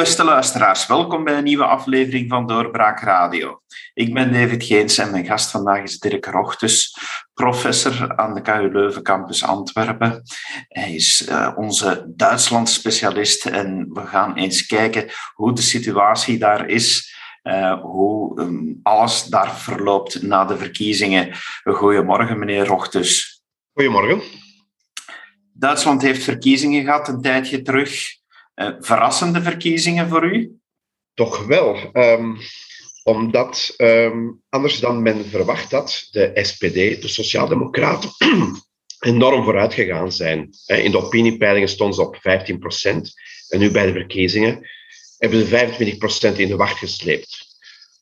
Beste luisteraars, welkom bij een nieuwe aflevering van Doorbraak Radio. Ik ben David Geens en mijn gast vandaag is Dirk Rochtus, professor aan de KU Leuven campus Antwerpen. Hij is uh, onze Duitsland-specialist en we gaan eens kijken hoe de situatie daar is, uh, hoe um, alles daar verloopt na de verkiezingen. Goedemorgen meneer Rochtus. Goedemorgen. Duitsland heeft verkiezingen gehad een tijdje terug. Uh, verrassende verkiezingen voor u? Toch wel. Um, omdat um, anders dan men verwacht had, de SPD, de Sociaaldemocraten, enorm vooruit gegaan zijn. In de opiniepeilingen stonden ze op 15%. En nu bij de verkiezingen hebben ze 25% in de wacht gesleept.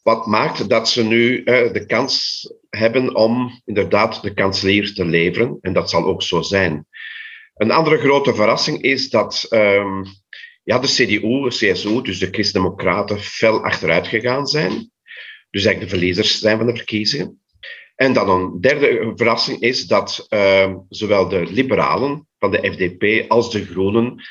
Wat maakt dat ze nu de kans hebben om inderdaad de kanselier te leveren. En dat zal ook zo zijn. Een andere grote verrassing is dat um, ja, de CDU, de CSU, dus de Christen-Democraten, fel achteruit gegaan zijn. Dus eigenlijk de verliezers zijn van de verkiezingen. En dan een derde verrassing is dat uh, zowel de liberalen van de FDP als de groenen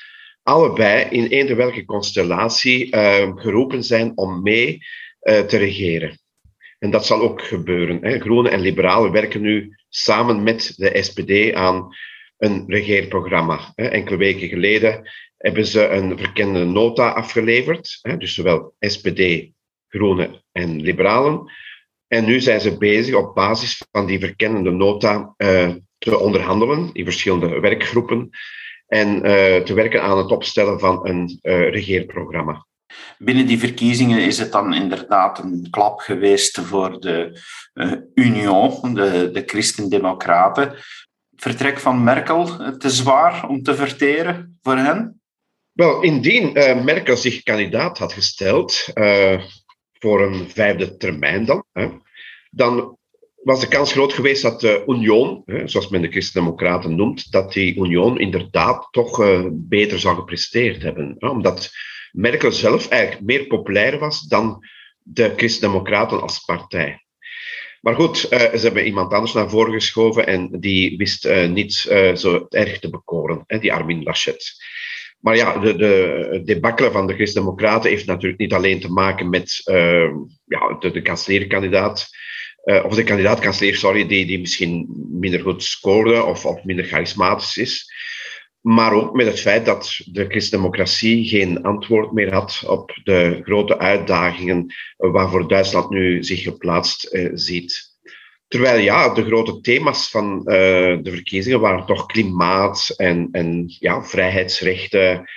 allebei in eender welke constellatie uh, geroepen zijn om mee uh, te regeren. En dat zal ook gebeuren. Hè. Groenen en liberalen werken nu samen met de SPD aan een regeerprogramma. Enkele weken geleden hebben ze een verkende nota afgeleverd, dus zowel SPD, Groenen en Liberalen. En nu zijn ze bezig op basis van die verkennende nota uh, te onderhandelen in verschillende werkgroepen en uh, te werken aan het opstellen van een uh, regeerprogramma. Binnen die verkiezingen is het dan inderdaad een klap geweest voor de Union, de, de Christen-Democraten vertrek van Merkel te zwaar om te verteren voor hen? Wel, indien uh, Merkel zich kandidaat had gesteld uh, voor een vijfde termijn dan, dan was de kans groot geweest dat de Union, hè, zoals men de Christen-Democraten noemt, dat die Union inderdaad toch uh, beter zou gepresteerd hebben. Hè, omdat Merkel zelf eigenlijk meer populair was dan de Christen-Democraten als partij. Maar goed, ze hebben iemand anders naar voren geschoven en die wist niet zo erg te bekoren, die Armin Laschet. Maar ja, de, de debakkelen van de Christen-Democraten heeft natuurlijk niet alleen te maken met ja, de, de kanselierkandidaat, of de kandidaat-kanselier, sorry, die, die misschien minder goed scoorde of, minder charismatisch is. Maar ook met het feit dat de christendemocratie geen antwoord meer had op de grote uitdagingen waarvoor Duitsland nu zich geplaatst uh, ziet. Terwijl ja, de grote thema's van uh, de verkiezingen waren toch klimaat en, en ja, vrijheidsrechten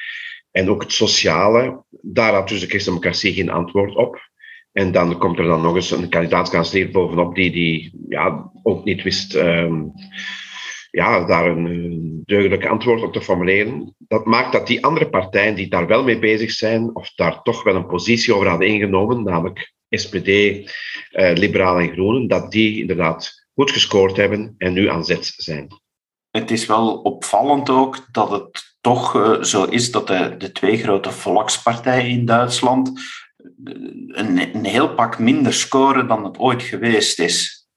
en ook het sociale. Daar had dus de christendemocratie geen antwoord op. En dan komt er dan nog eens een kandidaatskanseler bovenop die, die ja, ook niet wist... Uh, ja, daar een deugdelijk antwoord op te formuleren. Dat maakt dat die andere partijen die daar wel mee bezig zijn, of daar toch wel een positie over hadden ingenomen, namelijk SPD, eh, Liberalen en Groenen, dat die inderdaad goed gescoord hebben en nu aan zet zijn. Het is wel opvallend ook dat het toch uh, zo is dat de, de twee grote volkspartijen in Duitsland eh, een, een heel pak minder scoren dan het ooit geweest is.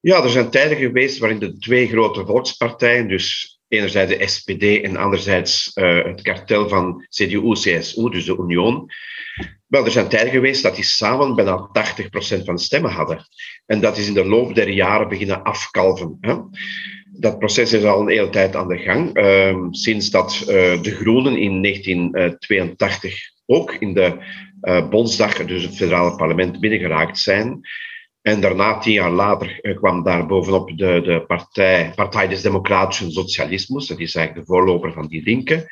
Ja, er zijn tijden geweest waarin de twee grote volkspartijen, dus enerzijds de SPD en anderzijds uh, het kartel van CDU-CSU, dus de Union, wel, er zijn tijden geweest dat die samen bijna 80% van de stemmen hadden. En dat is in de loop der jaren beginnen afkalven. Hè? Dat proces is al een hele tijd aan de gang. Uh, sinds dat uh, de Groenen in 1982 ook in de uh, Bondsdag, dus het federale parlement, binnengeraakt zijn. En daarna, tien jaar later, eh, kwam daar bovenop de, de partij, Partij des Democratischen Socialismus. Dat is eigenlijk de voorloper van die linken.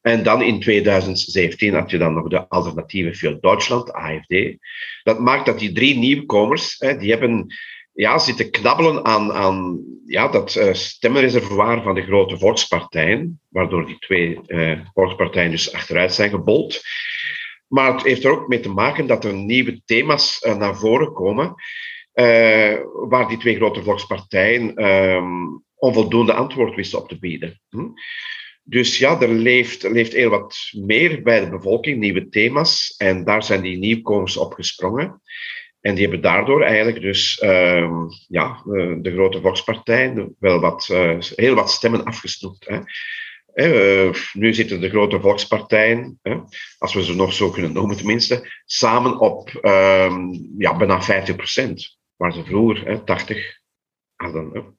En dan in 2017 had je dan nog de alternatieve voor Duitsland, AFD. Dat maakt dat die drie nieuwkomers, die hebben ja, zitten knabbelen aan, aan ja, dat uh, stemmenreservoir van de grote volkspartijen, waardoor die twee uh, volkspartijen dus achteruit zijn gebold. Maar het heeft er ook mee te maken dat er nieuwe thema's uh, naar voren komen, waar die twee grote volkspartijen um, onvoldoende antwoord wisten op te bieden. Hm? Dus ja, er leeft, leeft heel wat meer bij de bevolking, nieuwe thema's, en daar zijn die nieuwkomers op gesprongen. En die hebben daardoor eigenlijk dus uh, ja, de grote volkspartijen wel wat, heel wat stemmen afgesnoept. Hè. nu zitten de grote volkspartijen, als we ze nog zo kunnen noemen tenminste, samen op ehm, ja, bijna 50 procent, waar ze vroeger 80 hadden.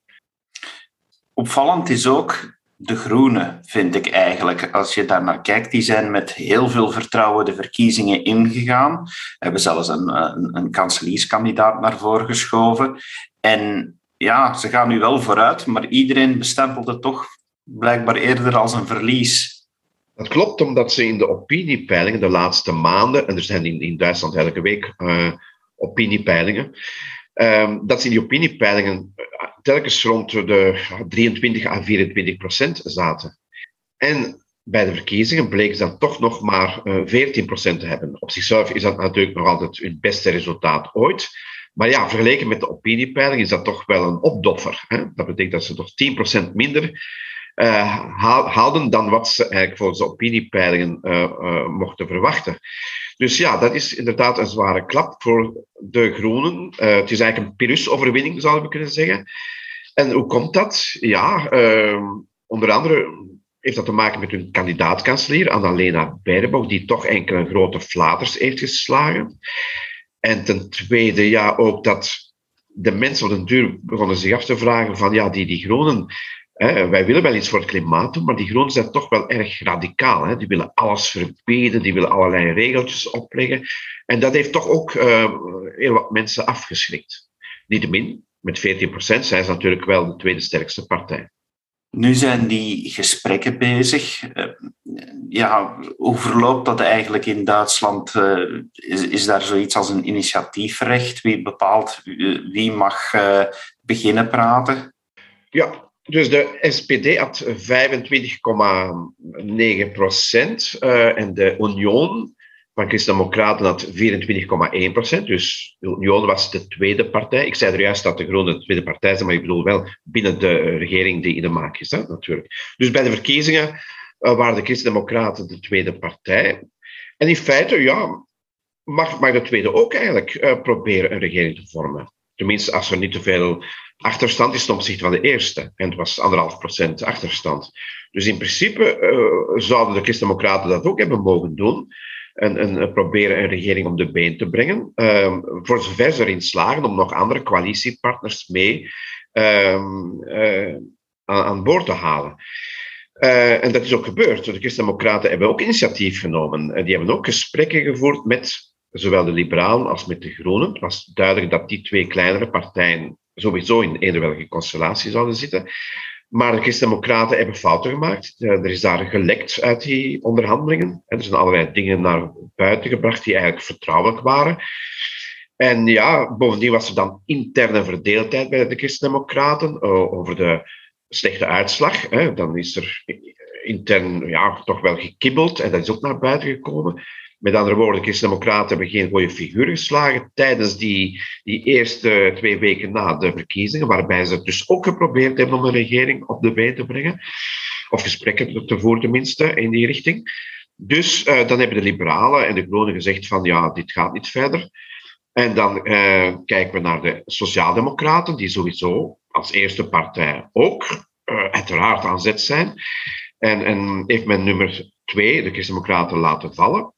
Opvallend is ook de Groenen, vind ik eigenlijk. Als je daar naar kijkt, die zijn met heel veel vertrouwen de verkiezingen ingegaan. Hebben zelfs een, een, een kanselierskandidaat naar voren geschoven. En ja, ze gaan nu wel vooruit, maar iedereen bestempelt het toch blijkbaar eerder als een verlies. Dat klopt, omdat ze in de opiniepeilingen de laatste maanden, en er zijn in, in Duitsland elke week uh, opiniepeilingen, uh, dat ze in die opiniepeilingen telkens rond de 23 à 24 procent zaten. En bij de verkiezingen bleken ze dan toch nog maar 14 eh, procent te hebben. Op zichzelf is dat natuurlijk nog altijd het beste resultaat ooit. Maar ja, vergeleken met de opiniepeiling is dat toch wel een opdoffer. Hè? Dat betekent dat ze toch 10% minder haalden dan wat ze eigenlijk volgens de opiniepeilingen uh, mochten verwachten. Dus ja, dat is inderdaad een zware klap voor de Groenen. het is eigenlijk een Pirus-overwinning, zouden we kunnen zeggen. En hoe komt dat? Ja, ehm, onder andere heeft dat te maken met hun kandidaatkanselier, Annalena Baerbock, die toch enkele grote flaters heeft geslagen. En ten tweede, ja, ook dat de mensen op den duur begonnen zich af te vragen van, ja, die, die groenen, hè, wij willen wel iets voor het klimaat doen, maar die groenen zijn toch wel erg radicaal. Hè. Die willen alles verbieden, die willen allerlei regeltjes opleggen. En dat heeft toch ook uh, heel wat mensen afgeschrikt. Niettemin, met 14% zijn ze natuurlijk wel de tweede sterkste partij. Nu zijn die gesprekken bezig. Eh, ja, hoe verloopt dat eigenlijk in Duitsland? Eh, is, is daar zoiets als een initiatiefrecht? Wie bepaalt wie mag eh, beginnen praten? Ja, dus de SPD had 25,9 procent en de Union van Christen-Democraten had 24,1 procent. Dus de Union was de tweede partij. Ik zei er juist dat de Groenen de tweede partij zijn, maar ik bedoel wel binnen de regering die in de maak is, hè, natuurlijk. Dus bij de verkiezingen uh, waren de Christen-Democraten de tweede partij. En in feite, ja, mag, de tweede ook eigenlijk uh, proberen een regering te vormen. Tenminste, als er niet te veel achterstand is ten opzichte van de eerste. En het was anderhalf procent achterstand. Dus in principe uh, zouden de Christen-Democraten dat ook hebben mogen doen en, proberen een regering om de been te brengen. Um, voor zover ze erin slagen om nog andere coalitiepartners mee um, uh, aan, aan, boord te halen. Uh, en dat is ook gebeurd. De Christen-Democraten hebben ook initiatief genomen. Uh, die hebben ook gesprekken gevoerd met zowel de Liberalen als met de Groenen. Het was duidelijk dat die twee kleinere partijen sowieso in een welke constellatie zouden zitten. Maar de Christen-Democraten hebben fouten gemaakt. Er is daar gelekt uit die onderhandelingen. Er zijn allerlei dingen naar buiten gebracht die eigenlijk vertrouwelijk waren. En ja, bovendien was er dan interne verdeeldheid bij de Christen-Democraten over de slechte uitslag. Dan is er intern ja, toch wel gekibbeld en dat is ook naar buiten gekomen. Met andere woorden, de Christen-Democraten hebben geen goede figuur geslagen tijdens die, die eerste twee weken na de verkiezingen, waarbij ze dus ook geprobeerd hebben om een regering op de been te brengen. Of gesprekken te voeren tenminste in die richting. Dus uh, dan hebben de liberalen en de groenen gezegd van ja, dit gaat niet verder. En dan uh, kijken we naar de sociaaldemocraten, die sowieso als eerste partij ook uh, uiteraard aan zet zijn. En, en heeft men nummer twee, de Christen-Democraten, laten vallen.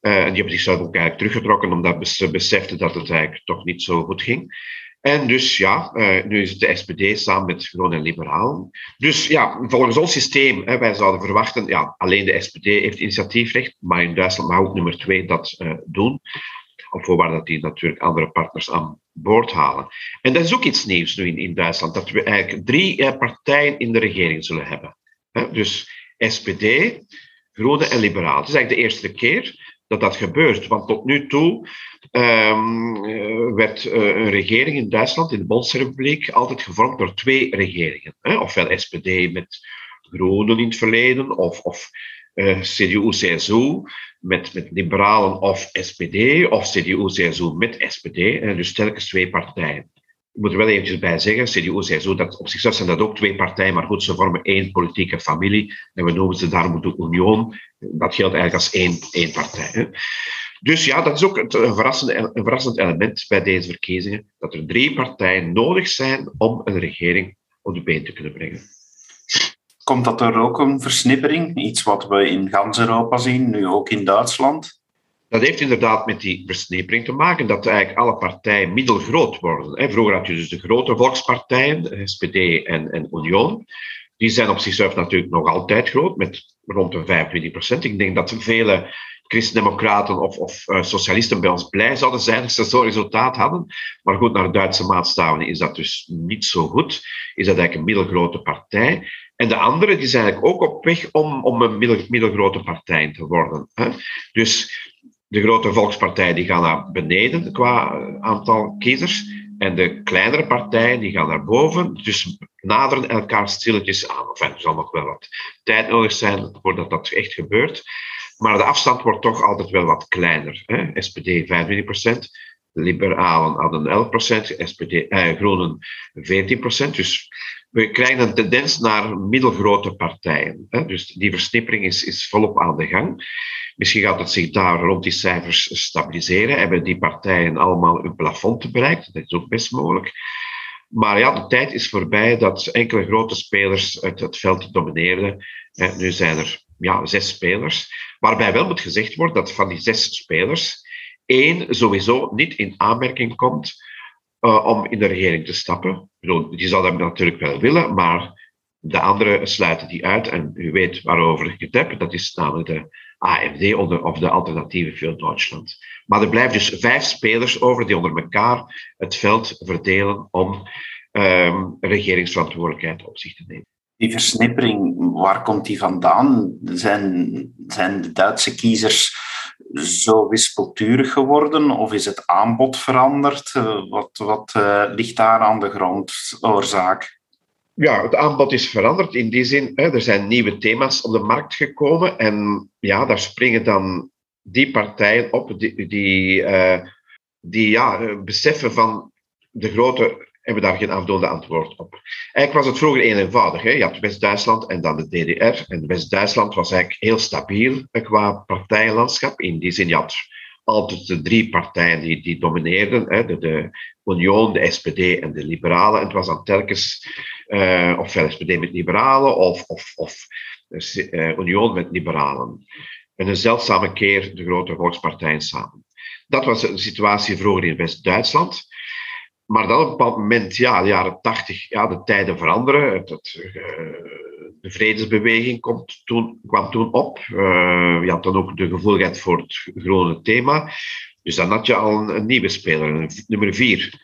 En die hebben zichzelf ook eigenlijk teruggetrokken omdat ze beseften dat het eigenlijk toch niet zo goed ging. En dus ja, uh, nu is het de SPD samen met Groen en Liberalen. Dus ja, volgens ons systeem, wij zouden verwachten, ja, alleen de SPD heeft initiatiefrecht, maar in Duitsland mag ook nummer twee dat uh, doen. Op voorwaarde dat die natuurlijk andere partners aan boord halen. En dat is ook iets nieuws nu in, Duitsland, dat we eigenlijk drie partijen in de regering zullen hebben. Dus SPD, Groenen en Liberalen. Het is eigenlijk de eerste keer dat dat gebeurt. Want tot nu toe um, werd uh, een regering in Duitsland, in de Bondsrepubliek, altijd gevormd door twee regeringen. Hè? Ofwel SPD met Groenen in het verleden, of, of uh, eh, CDU-CSU met, met liberalen of SPD, of CDU-CSU met SPD. En dus telkens twee partijen. Ik moet er wel eventjes bij zeggen, CDU, CSU, dat op zichzelf zijn dat ook twee partijen, maar goed, ze vormen één politieke familie. En we noemen ze daarom de Union. Dat geldt eigenlijk als één, één partij. Hè. Dus ja, dat is ook een verrassend, een verrassend element bij deze verkiezingen, dat er drie partijen nodig zijn om een regering op de been te kunnen brengen. Komt dat er ook een versnippering? Iets wat we in gans Europa zien, nu ook in Duitsland? Dat heeft inderdaad met die versnippering te maken, dat eigenlijk alle partijen middelgroot worden. Vroeger had je dus de grote volkspartijen, SPD en, en Union. Die zijn op zichzelf natuurlijk nog altijd groot, met rond de 25 procent. Ik denk dat vele christendemocraten of, of uh, socialisten bij ons blij zouden zijn als ze zo'n resultaat hadden. Maar goed, naar Duitse maatstaven is dat dus niet zo goed. Is dat eigenlijk een middelgrote partij. En de andere zijn eigenlijk ook op weg om, om een middel, middelgrote partij te worden. Dus de grote volkspartijen die gaan naar beneden qua aantal kiezers. En de kleinere partijen die gaan naar boven. Dus naderen elkaar stilletjes aan. Enfin, er zal nog wel wat tijd nodig zijn voordat dat echt gebeurt. Maar de afstand wordt toch altijd wel wat kleiner. Hè? SPD 25%, liberalen hadden 11%, SPD, eh, groenen 14%. Dus we krijgen een tendens naar middelgrote partijen. Hè? Dus die versnippering is, is volop aan de gang. Misschien gaat het zich daar rond die cijfers stabiliseren. Hebben die partijen allemaal een plafond bereikt? Dat is ook best mogelijk. Maar ja, de tijd is voorbij dat enkele grote spelers uit het veld domineerden. Nu zijn er ja, zes spelers. Waarbij wel moet gezegd worden dat van die zes spelers één sowieso niet in aanmerking komt uh, om in de regering te stappen. Bedoel, die zou dat natuurlijk wel willen, maar de anderen sluiten die uit. En u weet waarover ik het heb. Dat is namelijk de AFD of de Alternatieve voor Duitsland. Maar er blijven dus vijf spelers over die onder elkaar het veld verdelen om um, regeringsverantwoordelijkheid op zich te nemen die versnippering, waar komt die vandaan? Zijn, zijn de Duitse kiezers zo wispelturig geworden of is het aanbod veranderd? Wat, wat uh, ligt daar aan de grondoorzaak? Ja, het aanbod is veranderd in die zin. Hè, er zijn nieuwe thema's op de markt gekomen en ja, daar springen dan die partijen op die, die, die ja, beseffen van de grote hebben daar geen afdoende antwoord op. Eigenlijk was het vroeger een eenvoudig. Hè? Je had West-Duitsland en dan de DDR. En West-Duitsland was eigenlijk heel stabiel qua partijenlandschap. In die zin, je had altijd de drie partijen die, die domineerden. Hè? De, de Union, de SPD en de Liberalen. En het was dan telkens uh, ofwel SPD met Liberalen of, of, of uh, Union met Liberalen. En een zeldzame keer de grote volkspartijen samen. Dat was de situatie vroeger in West-Duitsland. Maar dan op een bepaald moment, ja, de jaren tachtig, ja, de tijden veranderen. Het, uh, de vredesbeweging komt toen, kwam toen op. Uh, je had dan ook de gevoeligheid voor het groene thema. Dus dan had je al een, nieuwe speler, een, nummer vier.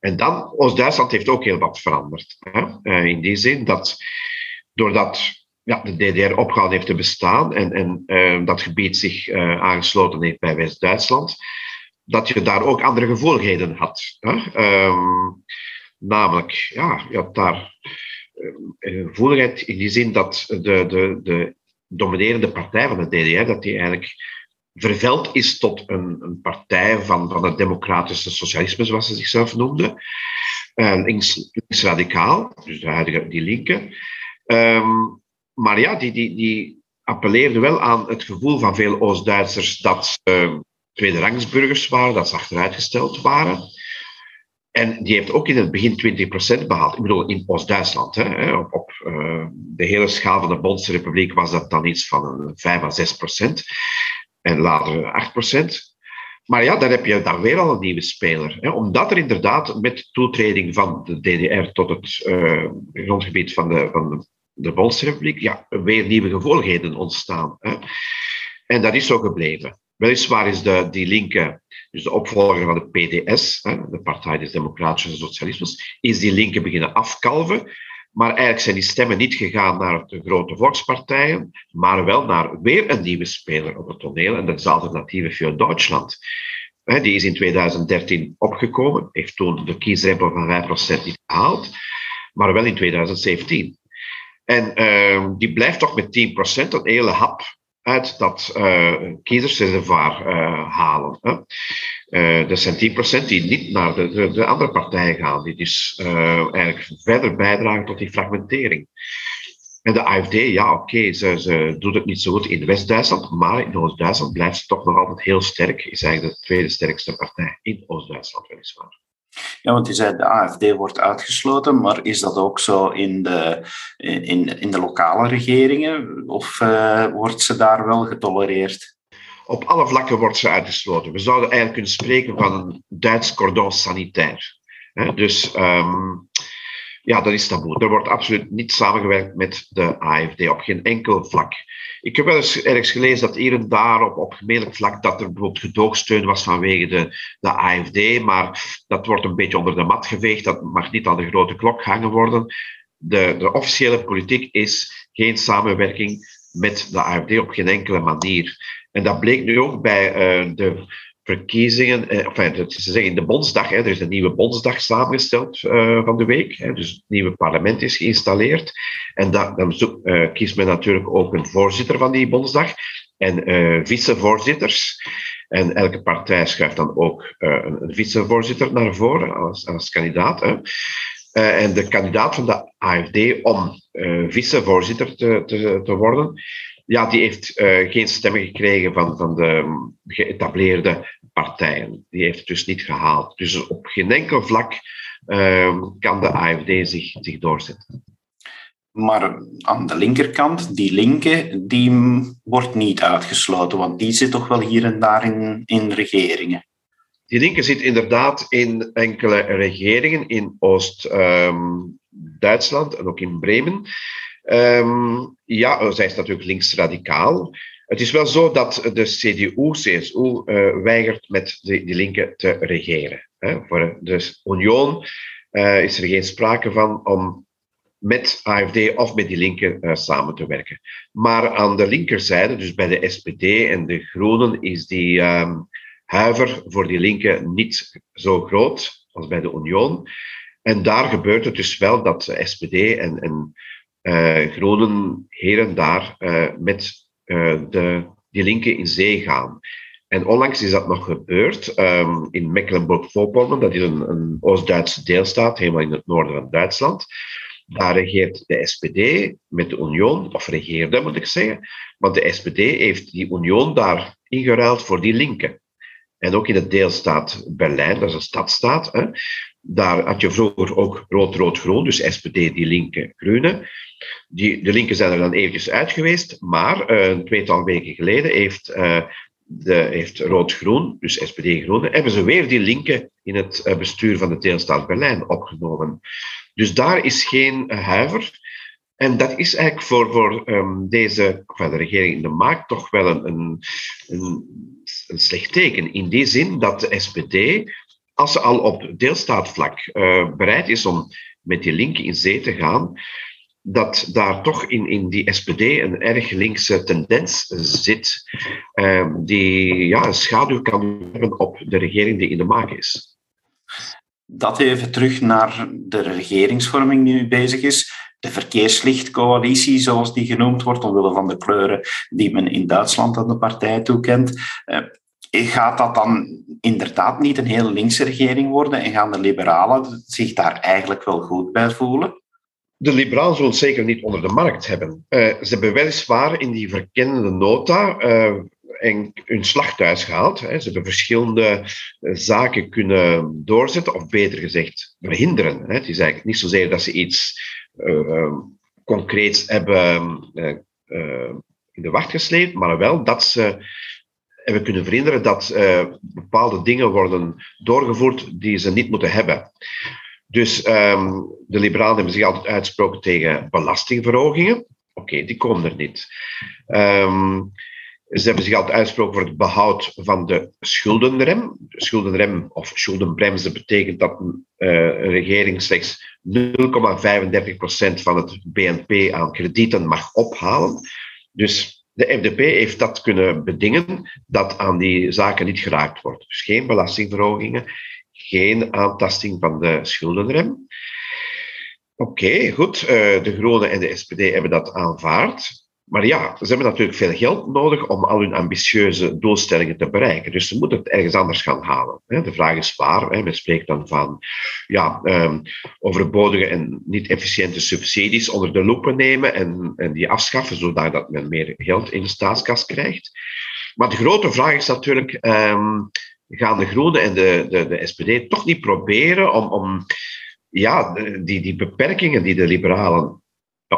En dan, Oost-Duitsland heeft ook heel wat veranderd. Hè? Uh, in die zin dat, doordat ja, de DDR opgehouden heeft te bestaan en, en dat gebied zich aangesloten heeft bij West-Duitsland, dat je daar ook andere gevoeligheden had. Hè? Um, namelijk, ja, je had daar eh, een gevoeligheid in die zin dat de, de, de dominerende partij van de DDR, dat die eigenlijk verveld is tot een, een partij van, van het democratische socialisme, zoals ze zichzelf noemde. Uh, links, linksradicaal, dus de huidige, die linken. Um, maar ja, die, die, die appelleerde wel aan het gevoel van veel Oost-Duitsers dat uh, tweederangsburgers waren, dat ze achteruitgesteld waren. En die heeft ook in het begin 20% behaald. Ik bedoel, in Oost-Duitsland. Op, op uh, de hele schaal van de Bondsrepubliek was dat dan iets van een 5 à 6%. En later 8%. Maar ja, dan heb je daar weer al een nieuwe speler. Hè? Omdat er inderdaad met toetreding van de DDR tot het uh, grondgebied van de, van Bondsrepubliek ja, weer nieuwe gevolgheden ontstaan. Hè? En dat is zo gebleven. Weliswaar is de, die linker, dus de opvolger van de PDS, de Partij des Democratische Socialismes, is die linker beginnen afkalven. Maar eigenlijk zijn die stemmen niet gegaan naar de grote volkspartijen, maar wel naar weer een nieuwe speler op het toneel. En dat is de Alternatieve voor Duitsland. Die is in 2013 opgekomen, heeft toen de kiesrempel van 5% niet gehaald, maar wel in 2017. En uh, die blijft toch met 10%, een hele hap uit dat uh, kiezersreservoir uh, halen. Hè. Uh, dat zijn 10% die niet naar de, de, de, andere partijen gaan, die dus eigenlijk verder bijdragen tot die fragmentering. En de AFD, ja, oké, ze, ze doet het niet zo goed in West-Duitsland, maar in Oost-Duitsland blijft ze toch nog altijd heel sterk. Is eigenlijk de tweede sterkste partij in Oost-Duitsland, weliswaar. Ja, want je zei de AFD wordt uitgesloten, maar is dat ook zo in de, in, in de lokale regeringen of uh, wordt ze daar wel getolereerd? Op alle vlakken wordt ze uitgesloten. We zouden eigenlijk kunnen spreken van een Duits cordon sanitair. Dus um, ja, dat is taboe. Er wordt absoluut niet samengewerkt met de AFD op geen enkel vlak. Ik heb wel eens ergens gelezen dat hier en daar op, op vlak dat er bijvoorbeeld gedoogsteun was vanwege de, de AFD, maar dat wordt een beetje onder de mat geveegd. Dat mag niet aan de grote klok hangen worden. De, de officiële politiek is geen samenwerking met de AFD op geen enkele manier. En dat bleek nu ook bij uh, de verkiezingen, eh, enfin, te zeggen, de Bondsdag, hè, er is een nieuwe Bondsdag samengesteld uh, van de week, hè, dus het nieuwe parlement is geïnstalleerd. En dat, dan zoek, uh, kiest men natuurlijk ook een voorzitter van die Bondsdag en uh, vicevoorzitters. En elke partij schuift dan ook een, een, vicevoorzitter naar voren als, als kandidaat. Hè. en de kandidaat van de AFD om vicevoorzitter te, te, te worden, ja, die heeft uh, geen stemmen gekregen van, van de geëtableerde partijen. Die heeft het dus niet gehaald. Dus op geen enkel vlak uh, kan de AFD zich, zich doorzetten. Maar aan de linkerkant, die linke, die wordt niet uitgesloten, want die zit toch wel hier en daar in, in regeringen. Die linke zit inderdaad in enkele regeringen in Oost-Duitsland ehm, en ook in Bremen. Um, ja, zij is natuurlijk linksradicaal. Het is wel zo dat de CDU-CSU uh, eh, weigert met de, die linken te regeren. Hè. Voor de Union uh, is er geen sprake van om met AFD of met die linken uh, samen te werken. Maar aan de linkerzijde, dus bij de SPD en de Groenen, is die um, huiver voor die linken niet zo groot als bij de Union. En daar gebeurt het dus wel dat de SPD en, en Groningen hier en daar uh, met uh, de, die linken in zee gaan. En onlangs is dat nog gebeurd um, in Mecklenburg-Vorpommern, dat is een, een Oost-Duitse deelstaat, helemaal in het noorden van Duitsland. Daar regeert de SPD met de Union, of regeerde moet ik zeggen, want de SPD heeft die Union daar ingeruild voor die linken. En ook in de deelstaat Berlijn, dat is een stadstaat, hè, daar had je vroeger ook rood-rood-groen, dus SPD, die linke, groene. Die, de linken zijn er dan eventjes uit geweest, maar uh, een tweetal weken geleden heeft, uh, de, heeft rood-groen, dus SPD-groene, hebben ze weer die linken in het uh, bestuur van de deelstaat Berlijn opgenomen. Dus daar is geen huiver. En dat is eigenlijk voor, voor um, deze, de regering in de maak toch wel een, een, een, een slecht teken. In die zin dat de SPD als ze al op deelstaatvlak uh, bereid is om met die linken in zee te gaan, dat daar toch in, in die SPD een erg linkse tendens zit, uh, die ja, een schaduw kan hebben op de regering die in de maak is. Dat even terug naar de regeringsvorming die nu bezig is. De verkeerslichtcoalitie, zoals die genoemd wordt, omwille van de kleuren die men in Duitsland aan de partij toekent. Uh, gaat dat dan inderdaad niet een heel linkse regering worden en gaan de liberalen zich daar eigenlijk wel goed bij voelen? De liberalen zullen het zeker niet onder de markt hebben. Uh, ze hebben weliswaar in die verkennende nota uh, hun slag thuis gehaald. Hè. Ze hebben verschillende zaken kunnen doorzetten, of beter gezegd, verhinderen. Hè. Het is eigenlijk niet zozeer dat ze iets concreets hebben in de wacht gesleept, maar wel dat ze we kunnen verhinderen dat bepaalde dingen worden doorgevoerd die ze niet moeten hebben. Dus um, de liberalen hebben zich altijd uitgesproken tegen belastingverhogingen. Oké, die komen er niet. Um, ze hebben zich altijd uitgesproken voor het behoud van de schuldenrem. Schuldenrem of schuldenbremse betekent dat een, uh, een regering slechts 0,35% van het BNP aan kredieten mag ophalen. Dus de FDP heeft dat kunnen bedingen dat aan die zaken niet geraakt wordt. Dus geen belastingverhogingen, geen aantasting van de schuldenrem. Oké, goed. Eh, de Groenen en de SPD hebben dat aanvaard. Maar ja, ze hebben natuurlijk veel geld nodig om al hun ambitieuze doelstellingen te bereiken. Dus ze moeten het ergens anders gaan halen. De vraag is waar. Men spreekt dan van ja, um, overbodige en niet efficiënte subsidies onder de loep nemen en, en die afschaffen, zodat men meer geld in de staatskas krijgt. Maar de grote vraag is natuurlijk, um, gaan de Groenen en de, de, de SPD toch niet proberen om, om ja, die, die beperkingen die de liberalen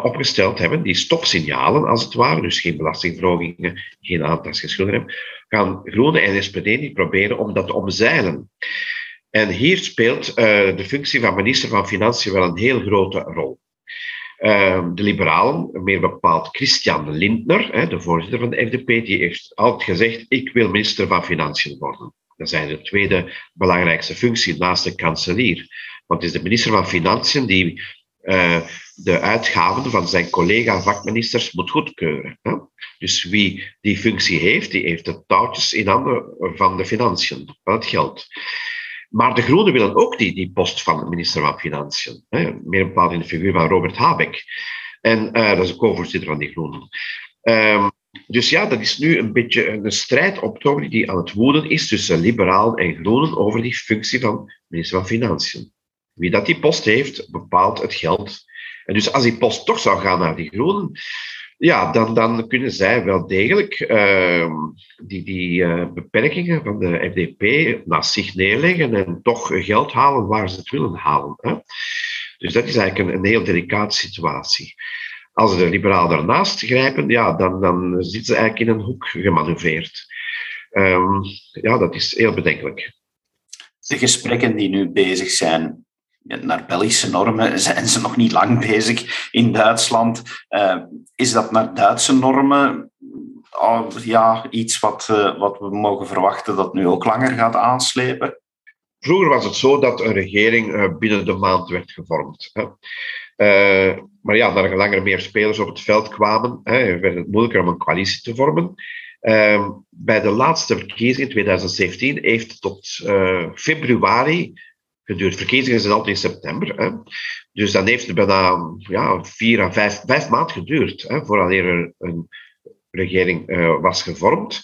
opgesteld hebben, die stopsignalen als het ware, dus geen belastingverhogingen, geen aantastingen, gaan Groenen en SPD niet proberen om dat te omzeilen. En hier speelt uh, de functie van minister van Financiën wel een heel grote rol. Uh, de liberalen, meer bepaald Christian Lindner, hè, de voorzitter van de FDP, die heeft altijd gezegd: Ik wil minister van Financiën worden. Dat is de tweede belangrijkste functie naast de kanselier. Want het is de minister van Financiën die de uitgaven van zijn collega-vakministers moet goedkeuren. Dus wie die functie heeft, die heeft de touwtjes in handen van de financiën, van het geld. Maar de Groenen willen ook die, die post van minister van Financiën. Hè? Meer bepaald in de figuur van Robert Habeck. En uh, dat is de co-voorzitter van die Groenen. Um, dus ja, dat is nu een beetje een strijd op die aan het woeden is tussen liberalen en groenen over die functie van minister van Financiën. Wie dat die post heeft, bepaalt het geld. En dus als die post toch zou gaan naar die groenen, ja, dan, dan kunnen zij wel degelijk uh, die, die uh, beperkingen van de FDP naast zich neerleggen en toch geld halen waar ze het willen halen. Hè. Dus dat is eigenlijk een, een heel delicate situatie. Als de liberalen daarnaast grijpen, ja, dan, dan zitten ze eigenlijk in een hoek gemanoeuvreerd. Um, ja, dat is heel bedenkelijk. De gesprekken die nu bezig zijn, naar Belgische normen zijn ze nog niet lang bezig in Duitsland. Uh, is dat naar Duitse normen ja, iets wat, uh, wat we mogen verwachten dat nu ook langer gaat aanslepen? Vroeger was het zo dat een regering eh, binnen de maand werd gevormd. Maar ja, naar langer meer spelers op het veld kwamen, werd het moeilijker om een coalitie te vormen. Uh, bij de laatste verkiezingen in 2017 heeft tot februari geduurd. Verkiezingen zijn altijd in september. Hè. Dus dan heeft het bijna ja, vier à vijf, vijf maanden geduurd hè, voordat er een regering uh, was gevormd.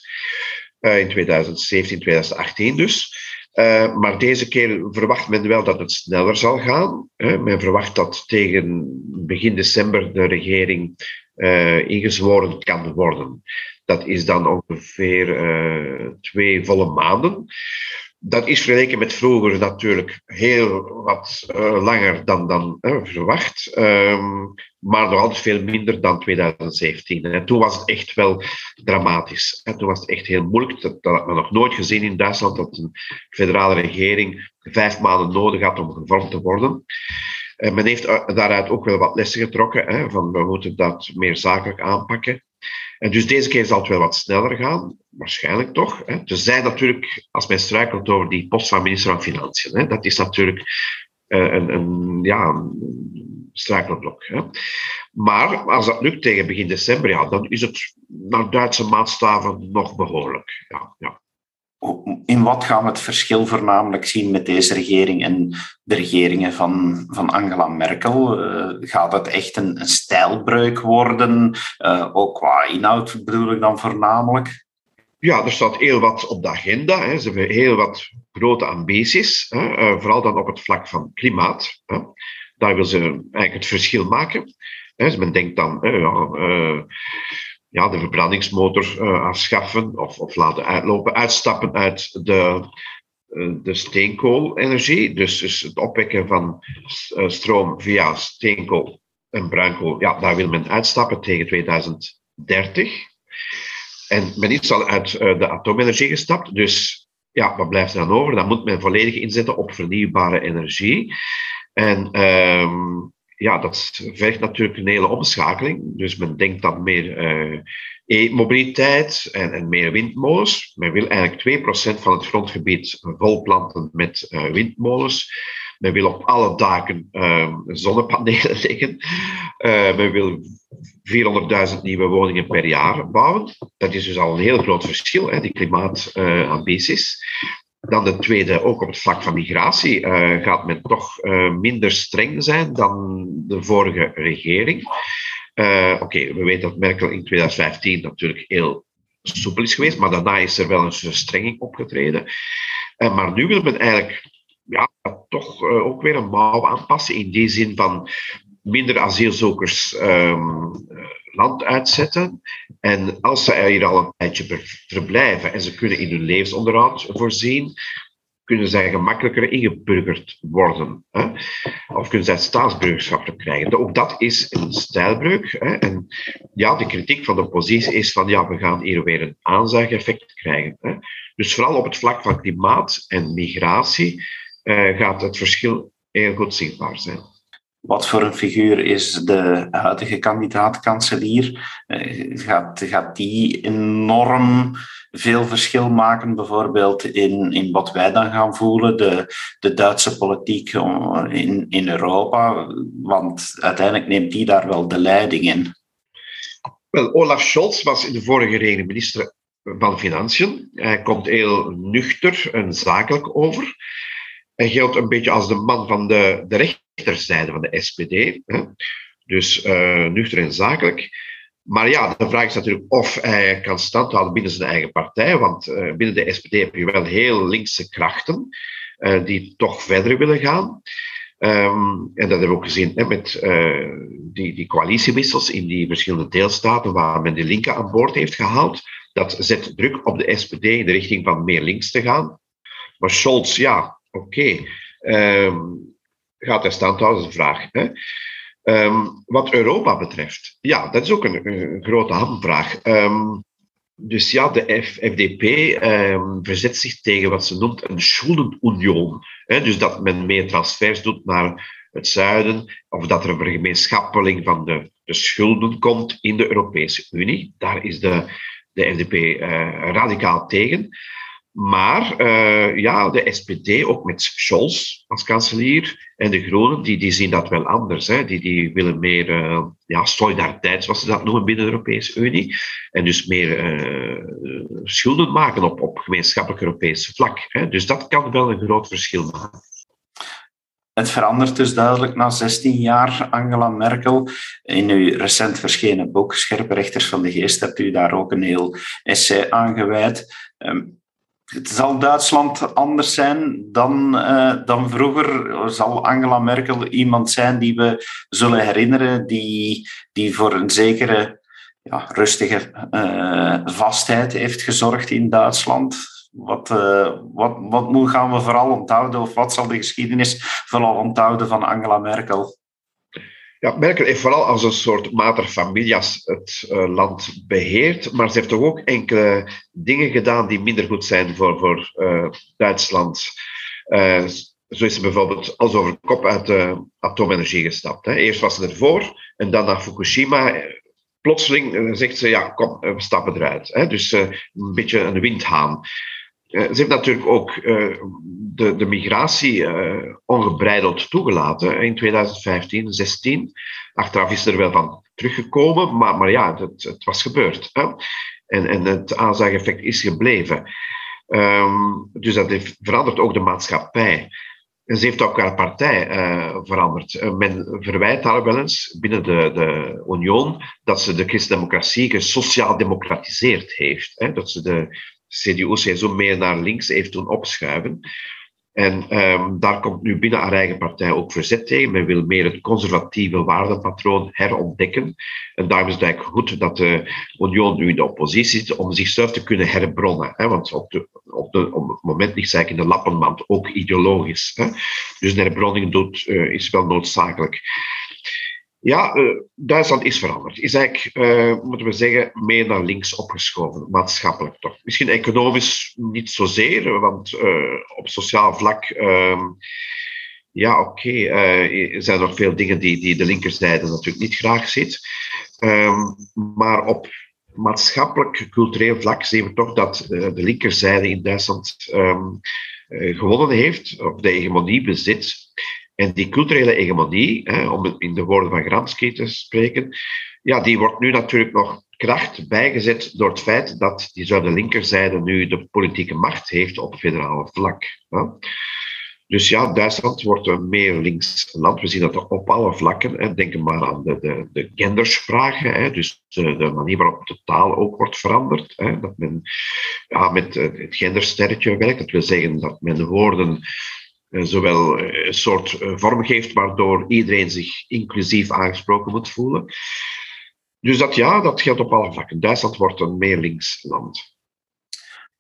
in 2017, 2018 dus. Uh, maar deze keer verwacht men wel dat het sneller zal gaan. men verwacht dat tegen begin december de regering ingezworen kan worden. Dat is dan ongeveer twee volle maanden dat is vergeleken met vroeger natuurlijk heel wat uh, langer dan, dan uh, verwacht, um, maar nog altijd veel minder dan 2017. En toen was het echt wel dramatisch. En toen was het echt heel moeilijk. Dat, dat had men nog nooit gezien in Duitsland, dat een federale regering vijf maanden nodig had om gevormd te worden. En men heeft eh, daaruit ook wel wat lessen getrokken, hè, van we moeten dat meer zakelijk aanpakken. En dus deze keer zal het wel wat sneller gaan, waarschijnlijk toch. Hè. Er zijn natuurlijk, als men struikelt over die post van minister van Financiën, hè, dat is natuurlijk uh, een, een, ja, struikelblok. Hè. Maar als dat lukt tegen begin december, ja, dan is het naar Duitse maatstaven nog behoorlijk. Ja in wat gaan we het verschil voornamelijk zien met deze regering en de regeringen van, van Angela Merkel? Uh, gaat het echt een, een stijlbreuk worden? Uh, ook qua inhoud bedoel ik dan voornamelijk? Ja, er staat heel wat op de agenda. Hè. Ze hebben heel wat grote ambities, hè. Uh, vooral dan op het vlak van klimaat. Hè. Daar wil ze eigenlijk het verschil maken. Hè. Dus men denkt dan, de verbrandingsmotor uh, afschaffen of, of laten uitlopen, uitstappen uit de, uh, de steenkoolenergie. Dus, dus het opwekken van uh, stroom via steenkool en bruinkool, ja, daar wil men uitstappen tegen 2030. En men is al uit de atoomenergie gestapt, dus ja, wat blijft er dan over? Dan moet men volledig inzetten op vernieuwbare energie. En um, ja, dat vergt natuurlijk een hele omschakeling. Dus men denkt dan meer uh, e-mobiliteit en, meer windmolens. Men wil eigenlijk 2% van het grondgebied volplanten met uh, windmolens. Men wil op alle daken uh, zonnepanelen leggen. men wil 400.000 nieuwe woningen per jaar bouwen. Dat is dus al een heel groot verschil, hè, die klimaatambities. Dan de tweede, ook op het vlak van migratie, uh, gaat men toch uh, minder streng zijn dan de vorige regering. Uh, Oké, we weten dat Merkel in 2015 natuurlijk heel soepel is geweest, maar daarna is er wel een verstrenging opgetreden. maar nu wil men eigenlijk ja, toch ook weer een mouw aanpassen in die zin van minder asielzoekers um, land uitzetten. En als ze hier al een tijdje verblijven en ze kunnen in hun levensonderhoud voorzien, kunnen zij gemakkelijker ingeburgerd worden. Hè? Of kunnen zij staatsburgerschap krijgen. Ook dat is een stijlbreuk. Hè? En ja, de kritiek van de oppositie is van ja, we gaan hier weer een aanzuigeffect krijgen. Hè? Dus vooral op het vlak van klimaat en migratie uh, gaat het verschil heel goed zichtbaar zijn. Wat voor een figuur is de huidige kandidaat-kanselier? Eh, gaat, gaat die enorm veel verschil maken, bijvoorbeeld in, in wat wij dan gaan voelen, de, de Duitse politiek in, in Europa? Want uiteindelijk neemt die daar wel de leiding in. Wel, Olaf Scholz was in de vorige regering minister van Financiën. Hij komt heel nuchter en zakelijk over. Hij geldt een beetje als de man van de, de rechterzijde van de SPD. Dus uh, nuchter en zakelijk. Maar ja, de vraag is natuurlijk of hij kan standhouden binnen zijn eigen partij. Want uh, binnen de SPD heb je wel heel linkse krachten uh, die toch verder willen gaan. Um, en dat hebben we ook gezien hè, met die, die coalitiewissels in die verschillende deelstaten waar men de linken aan boord heeft gehaald. Dat zet druk op de SPD in de richting van meer links te gaan. Maar Scholz, ja, oké. Gaat hij standhouden, is de vraag. Hè? Um, wat Europa betreft, ja, dat is ook een, een grote hamvraag. Um, dus ja, de FDP um, verzet zich tegen wat ze noemt een schuldenunion. Dus dat men meer transfers doet naar het zuiden, of dat er een vergemeenschappeling van de, de schulden komt in de Europese Unie. Daar is de, de FDP uh, radicaal tegen. Maar uh, ja, de SPD, ook met Scholz als kanselier, en de Groenen, die, die zien dat wel anders. Hè. Die, die willen meer uh, ja, solidariteit, zoals ze dat noemen binnen de Europese Unie. En dus meer uh, schulden maken op, op gemeenschappelijk Europese vlak. Hè. Dus dat kan wel een groot verschil maken. Het verandert dus duidelijk na 16 jaar, Angela Merkel. In uw recent verschenen boek Scherpe Rechters van de Geest hebt u daar ook een heel essay aan gewijd. Um, zal Duitsland anders zijn dan, uh, dan vroeger? Zal Angela Merkel iemand zijn die we zullen herinneren, die, die voor een zekere ja, rustige uh, vastheid heeft gezorgd in Duitsland? Wat, uh, wat, wat gaan we vooral onthouden, of wat zal de geschiedenis vooral onthouden van Angela Merkel? Ja, Merkel heeft vooral als een soort mater familias het uh, land beheerd, maar ze heeft toch ook enkele dingen gedaan die minder goed zijn voor, voor uh, Duitsland. Uh, zo is ze bijvoorbeeld als over kop uit de atoomenergie gestapt. Hè. Eerst was ze ervoor en dan naar Fukushima. Plotseling zegt ze, ja, kom, we stappen eruit. Hè. Dus een beetje een windhaan. Ze heeft natuurlijk ook de, de migratie uh, ongebreideld toegelaten in 2015, 16. Achteraf is er wel van teruggekomen, maar, maar ja, het, het was gebeurd. Hè? En, en het aanzaageffect is gebleven. Um, dus dat heeft veranderd ook de maatschappij. En ze heeft ook haar partij veranderd. men verwijt haar wel eens binnen de, de Union dat ze de christendemocratie gesociaal democratiseerd heeft. Hè? Dat ze de CDU zo meer naar links heeft doen opschuiven. En um, daar komt nu binnen haar eigen partij ook verzet tegen. Men wil meer het conservatieve waardepatroon herontdekken. En daarom is het goed dat de Union nu in de oppositie zit om zichzelf te kunnen herbronnen. Hè? Want op, op, het moment ligt zij in de lappenmand, ook ideologisch. Hè? Dus een herbronning doet, uh, is wel noodzakelijk. Ja, uh, Duitsland is veranderd. Is eigenlijk, uh, moeten we zeggen, meer naar links opgeschoven, maatschappelijk toch. Misschien economisch niet zozeer, want uh, op sociaal vlak, uh, ja, oké, okay, er nog veel dingen die, die de linkerzijde natuurlijk niet graag ziet. Um, maar op maatschappelijk, cultureel vlak zien we toch dat de linkerzijde in Duitsland um, gewonnen heeft, of de hegemonie bezit. En die culturele hegemonie, om in de woorden van Gramsci te spreken, ja, die wordt nu natuurlijk nog kracht bijgezet door het feit dat diezelfde linkerzijde nu de politieke macht heeft op federale vlak. Dus ja, Duitsland wordt een meer links land. We zien dat op alle vlakken. Hè. Denk maar aan de, de, de gendersvragen. Hè. Dus de, de, manier waarop de taal ook wordt veranderd. Hè. Dat men ja, met het gendersterretje werkt. Dat wil zeggen dat men woorden zowel eh, een soort eh, vorm geeft waardoor iedereen zich inclusief aangesproken moet voelen. Dus dat ja, dat geldt op alle vlakken. Duitsland wordt een meer links land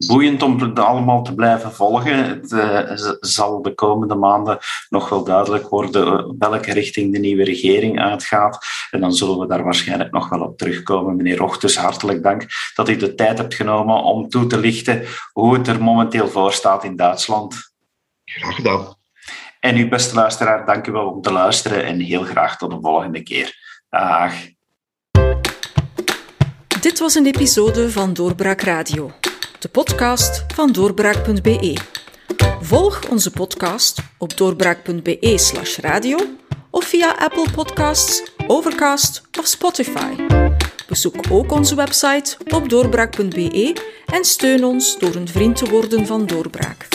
boeiend om het allemaal te blijven volgen. Het zal de komende maanden nog wel duidelijk worden welke richting de nieuwe regering uitgaat. En dan zullen we daar waarschijnlijk nog wel op terugkomen. Meneer Rochtus, hartelijk dank dat u de tijd hebt genomen om toe te lichten hoe het er momenteel voor staat in Duitsland. Graag gedaan. En uw beste luisteraar, dank u wel om te luisteren en heel graag tot de volgende keer. Dag. Dit was een episode van Doorbraak Radio de podcast van doorbraak.be. Volg onze podcast op doorbraak.be/slash radio of via Apple Podcasts, Overcast of Spotify. Bezoek ook onze website op doorbraak.be en steun ons door een vriend te worden van Doorbraak.